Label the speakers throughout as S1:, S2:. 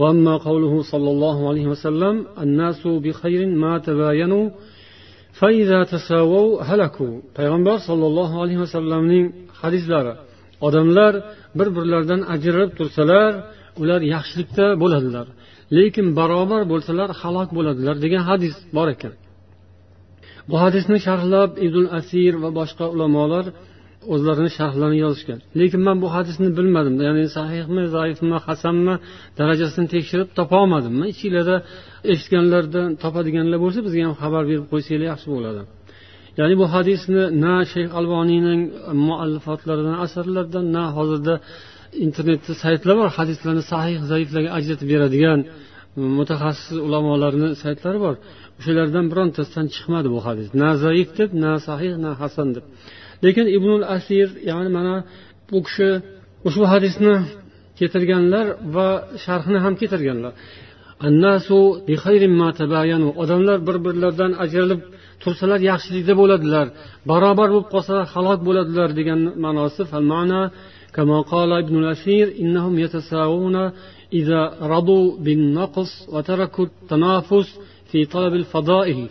S1: وأما قوله صلى الله عليه وسلم الناس بخير ما تباينوا فإذا تساووا هلكوا payg'ambar sollallohu alayhi vasallamning hadislari odamlar bir birlaridan ajralib tursalar ular yaxshilikda bo'ladilar lekin barobar bo'lsalar halok bo'ladilar degan hadis bor ekan bu hadisni sharhlab ibn asir va boshqa ulamolar o'zlarini sharhlarini yozishgan. Lekin man bu hadisni bilmadim ya'ni sahihmi zaifmi hasanmi darajasini tekshirib topolmadim ichinglarda eshitganlardan topadiganlar bo'lsa bizga ham xabar berib qo'ysanglar yaxshi bo'ladi. Ya'ni bu hadisni na shayx alboniyning muallifotlaridan asarlaridan na hozirda internetda saytlar bor hadislarni sahih zaiflarga ajratib beradigan mutaxassis ulamolarni saytlari bor. O'shalardan birontasidan chiqmadi bu hadis. Na zaif deb na sahih na hasan deb. lekin ibnul asir ya'ni mana bu kishi ushbu hadisni keltirganlar va sharhini ham keltirganlar odamlar bir birlaridan ajralib tursalar yaxshilikda bo'ladilar barobar bo'lib qolsalar halok bo'ladilar degan ma'nosi كما قال ابن الأثير إنهم يتساوون إذا رضوا بالنقص وتركوا التنافس في طلب الفضائل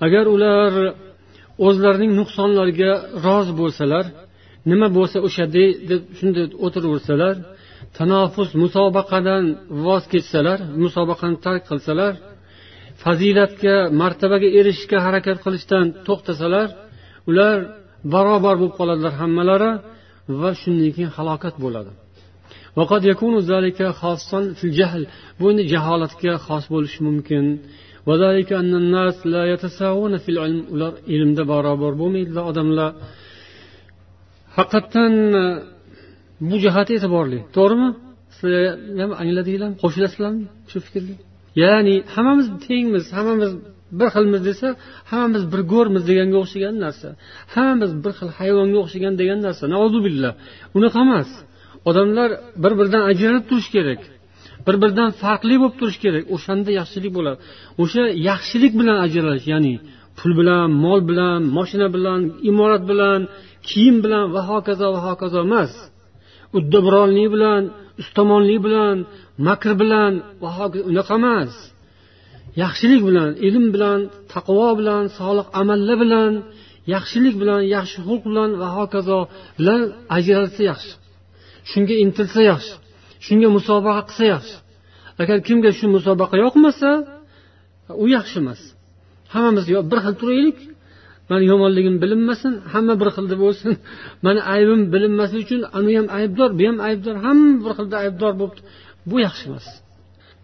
S1: agar ular o'zlarining nuqsonlariga rozi bo'lsalar nima bo'lsa o'shaday deb shunday o'tiraversalar tanofus musobaqadan voz kechsalar musobaqani tark qilsalar fazilatga martabaga erishishga harakat qilishdan to'xtasalar ular barobar bo'lib qoladilar hammalari va shundan keyin halokat bo'ladi. Bu endi jaholatga xos bo'lishi mumkin. Ular ilmda barobar bo'lmaydilar. Odamlar haqiqatdan e, bu jihati e'tiborli. To'g'rimi? Sizlar ham angladinglarmi qo'shilasizlarmi shu fikrga? Ya'ni hammamiz tengmiz hammamiz bir xilmiz desa hammamiz bir go'rmiz deganga o'xshagan narsa. Hammamiz bir xil hayvonga o'xshagan degan narsa. Nauzubillah unaqa emas. Odamlar bir biridan ajralib turishi kerak. Bir biridan farqli bo'lib turishi kerak. O'shanda yaxshilik bo'ladi. O'sha yaxshilik bilan ajralish ya'ni pul bilan mol bilan moshina bilan imorat bilan kiyim bilan va hokazo va hokazo emas. Uddaburonlik bilan ustamonlik bilan makr bilan va hokazo unaqa emas. Yaxshilik bilan ilm bilan taqvo bilan solih amallar bilan yaxshilik bilan yaxshi xulq bilan va hokazo bilan ajralsa yaxshi. Shunga intilsa yaxshi. Shunga musobaqa qilsa yaxshi agar kimga shu musobaqa yoqmasa u yaxshi emas. Hammamiz yo bir xil turaylik. Mani yomonligim bilinmasin hamma bir xilda bo'lsin. Mani aybim bilinmasligi uchun anu ham aybdor bu ham aybdor hamma bir xilda aybdor bo'lib bu yaxshi emas.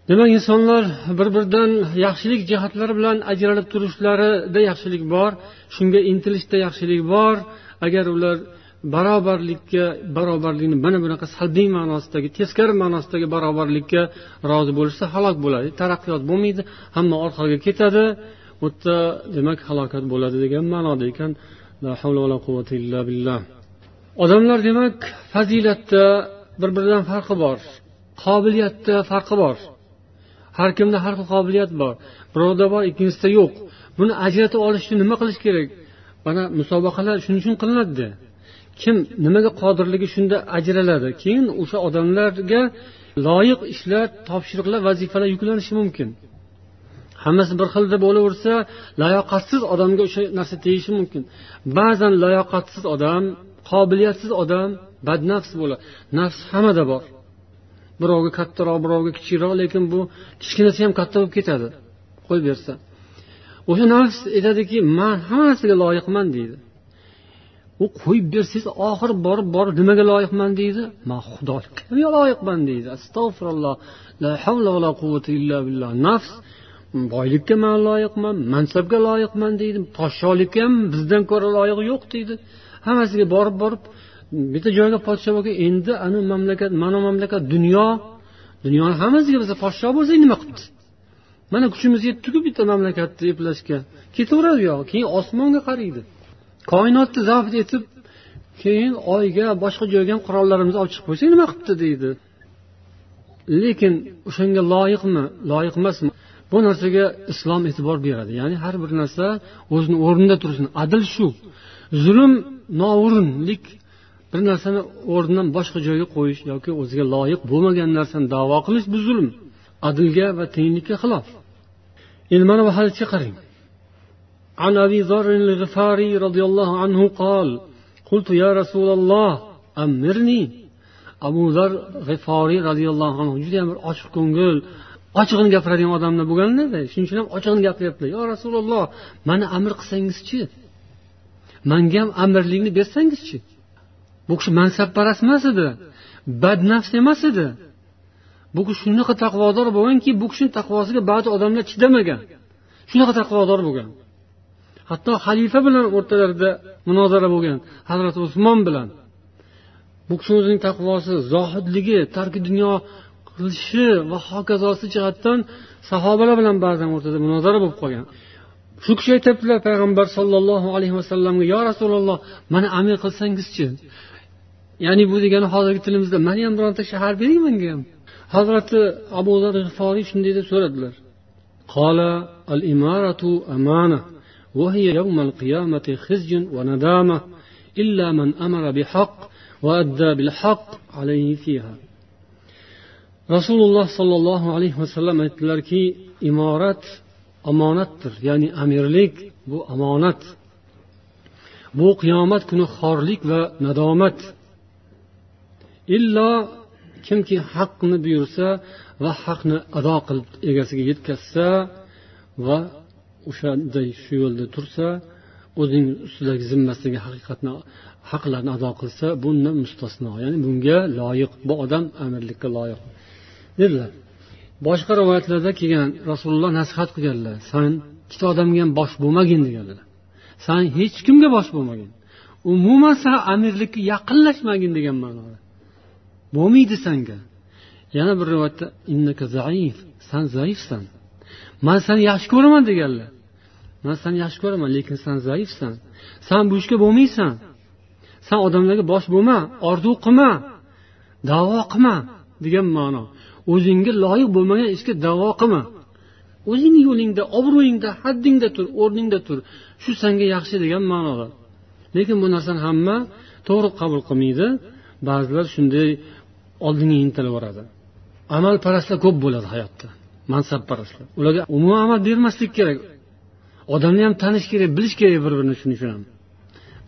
S1: Demak insonlar bir biridan yaxshilik jihatlari bilan ajralib turishlarida yaxshilik bor shunga intilishda yaxshilik bor. Agar ular barobarlikka barobarlikni mana bunaqa salbiy ma'nosidagi teskari ma'nosidagi barobarlikka rozi bo'lishsa halok bo'ladi taraqqiyot bo'lmaydi hamma orqaga ketadi. U yerda demak halokat bo'ladi degan ma'noda ekan. Odamlar demak fazilatda bir biridan farqi bor qobiliyatda farqi bor. Har kimda har xil qobiliyat bor birovda bor ikkinchisida yo'q. Buni ajratib olish uchun nima qilish kerak? Mana musobaqalar shuning uchun qilinadida kim nimaga qodirligi shunda ajraladi. Keyin o'sha odamlarga loyiq ishlar topshiriqlar vazifalar yuklanishi mumkin. Hammasi bir xilda bo'laversa layoqatsiz odamga o'sha narsa tegishi mumkin. Ba'zan layoqatsiz odam qobiliyatsiz odam badnafs bo'ladi. Nafs hammada bor. Birovga kattaroq birovga kichikroq lekin bu kichkinasi ham katta bo'lib ketadi. Qo'yib bersa. O'sha nafs aytadiki man hammasiga loyiqman deydi. U qo'yib bersangiz oxiri borib borib nimaga loyiqman deydi? Man xudoga loyiqman deydi? Astag'firulloh. La havla va la quvvata illa billah. Nafs boylikka man loyiqman mansabga loyiqman deydi. Podshohlikka ham bizdan ko'ra loyiq yo'q deydi. Hammasiga borib borib bitta joyga podsho bo'lgan endi ani mamlakat mana mamlakat dunyo dunyoni hammasiga biz podsho bo'lsak nima qilibdi? Mana kuchimiz yetdiku bitta mamlakatni eplashga. Ketaveradi u yog'i keyin osmonga qaraydi. Koinotni zabt etib keyin oyga boshqa joyga ham qurollarimizni olib chiqib qo'ysak nima qilibdi deydi. Lekin o'shanga loyiqmi loyiq emasmi? Bu narsaga islom e'tibor beradi. Ya'ni har bir narsa o'zini o'rnida tursin. Adil shu. Zulm noo'rinlik bir narsani o'rnidan boshqa joyga qo'yish yoki o'ziga loyiq bo'lmagan narsani davo qilish bu zulm. Adilga va tenglikka xilof. Endi mana bu hadisga qarang. عن ابي ذر الغفاري رضي الله عنه قال قلت يا رسول الله امرني abu zar g'iforiy roziyallohu anhu judayam bir ochiq ko'ngil ochig'ini gapiradigan odamlar bo'lganlarda shuning uchun ham ochig'ini gapiryaptilar yo rasululloh mani amr qilsangizchi manga ham amirlikni bersangizchi bu kishi mansabparast emas edi badnafs emas edi bu kishi shunaqa taqvodor bo'lganki bu kishini taqvosiga ba'zi odamlar chidamagan shunaqa taqvodor bo'lgan Hatto xalifa bilan o'rtalarida munozara bo'lgan hazrati usmon bilan. Bu kishi o'zining taqvosi zohidligi tarki dunyo qilishi va hokazosi jihatdan sahobalar bilan ba'zan o'rtada munozara bo'lib qolgan. Shu kishi aytyaptilar payg'ambar sollallohu alayhi vasallamga yo rasululloh mani amir qilsangizchi? Ya'ni bu degani hozirgi tilimizda mani ham bironta shahar bering menga ham. Hazrati abu zar g'iforiy shunday deb so'radilar. Qola al imaratu amana. وهي يوم القيامة خزي وندامة إلا من أمر بحق وأدى بالحق عليه فيها rasululloh sollallohu alayhi vasallam aytdilarki imorat omonatdir ya'ni amirlik bu omonat bu qiyomat kuni xorlik va nadomat illo kimki haqni buyursa va haqni ado qilib egasiga yetkazsa va o'shanday shu yo'lda tursa o'zining ustidagi zimmasidagi haqiqatni haqlarni ado qilsa bundan mustasno. Ya'ni bunga loyiq bu odam amirlikka loyiq. Dedilar. Boshqa rivoyatlarda kelgan rasululloh nasihat qilganlar san ikkita odamga ham bosh bo'lmagin deganlar. San hech kimga bosh bo'lmagin. Umuman san amirlikka yaqinlashmagin degan ma'noda. Bo'lmaydi sanga. Yana bir rivoyatda innaka zaif san zaifsan. Man seni yaxshi ko'raman deganlar. Man seni yaxshi ko'raman lekin san zaifsan. San bu ishga bo'lmaysan. San odamlarga bosh bo'lma orzu qilma davo qilma degan ma'no. O'zingga loyiq bo'lmagan ishga davo qilma. O'zingni yo'lingda obro'yingda haddingda tur o'rningda tur. Shu sanga yaxshi degan ma'noda lekin bu narsani hamma to'g'ri qabul qilmaydi. Ba'zilar shunday oldinga intilaveradi amalparastlar ko'p bo'ladi hayotda. Mansabparastlar. Ularga umuman amal bermaslik kerak. Odamni ham tanish kerak bilish kerak bir birini shuning uchun ham.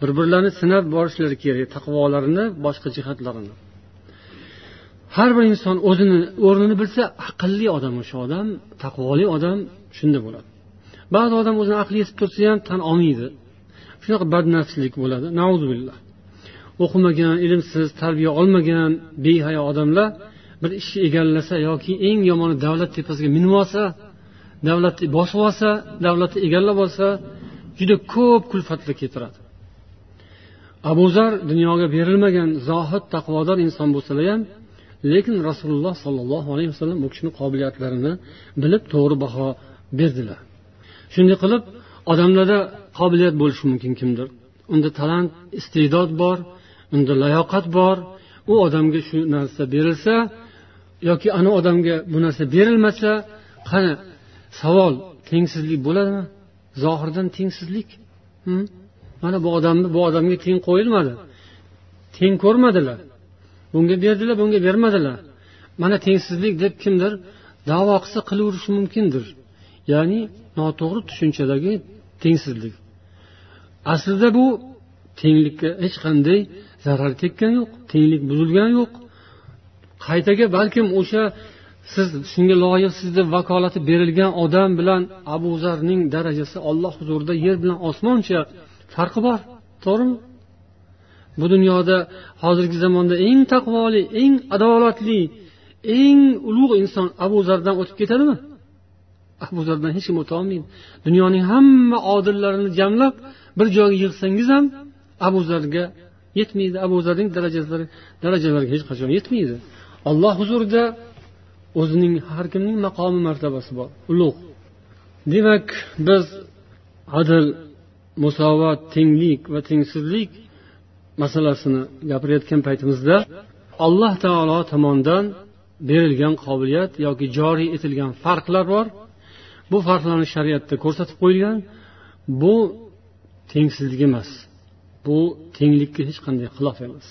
S1: Bir birlarini sinab borishlari kerak taqvolarini boshqa jihatlarini. Har bir inson o'zini o'rnini bilsa aqlli odam o'sha odam taqvoli odam shunda bo'ladi. Ba'zi odam o'zini aqli yetib tursa ham tan olmaydi. Shunaqa badnafslik bo'ladi. Nauzubillah. O'qimagan ilmsiz tarbiya olmagan behayo odamlar bir ishni egallasa yoki eng yomoni davlat tepasiga minib olsa davlatni bosib olsa davlatni egallab olsa juda ko'p kulfatlar keltiradi abu zar dunyoga berilmagan zohid taqvodor inson bo'lsalar ham lekin rasululloh sollallohu alayhi vasallam bu kishini qobiliyatlarini bilib to'g'ri baho berdilar. Shunday qilib odamlarda qobiliyat bo'lishi mumkin kimdir. Unda talant iste'dod bor unda layoqat bor. U odamga shu narsa berilsa yoki ana odamga bu narsa berilmasa qani savol tengsizlik bo'ladimi? Zohirdan tengsizlik? Mana bu odamni bu odamga teng qo'yilmadi. Teng ko'rmadilar. Bunga berdilar bunga bermadilar. Mana tengsizlik deb kimdir davo qilsa qilaverishi mumkindir. Ya'ni noto'g'ri tushunchadagi tengsizlik. Aslida bu tenglikka hech qanday zarar tekkani yo'q tenglik buzilgani yo'q. Qaytaga balkim o'sha siz shunga loyiq sizni vakolati berilgan odam bilan abu zarning darajasi olloh huzurida yer bilan osmoncha farqi bor to'g'rimi? Bu dunyoda hozirgi zamonda eng taqvoli eng adolatli eng ulug' inson abu zardan o'tib ketadimi? Abu zardan hech kim o'tolmaydi dunyoning hamma odillarini jamlab bir joyga yig'sangiz ham abu zarga yetmaydi. Abu zarning darajalari darajalariga hech qachon yetmaydi. Olloh huzurida o'zining har kimning maqomi martabasi bor. Ulug' demak biz adl musovat tenglik va tengsizlik masalasini gapirayotgan paytimizda alloh taolo tomonidan berilgan qobiliyat yoki joriy etilgan farqlar bor. Bu farqlarni shariatda ko'rsatib qo'yilgan. Bu tengsizlik emas. Bu tenglikka hech qanday xilof emas.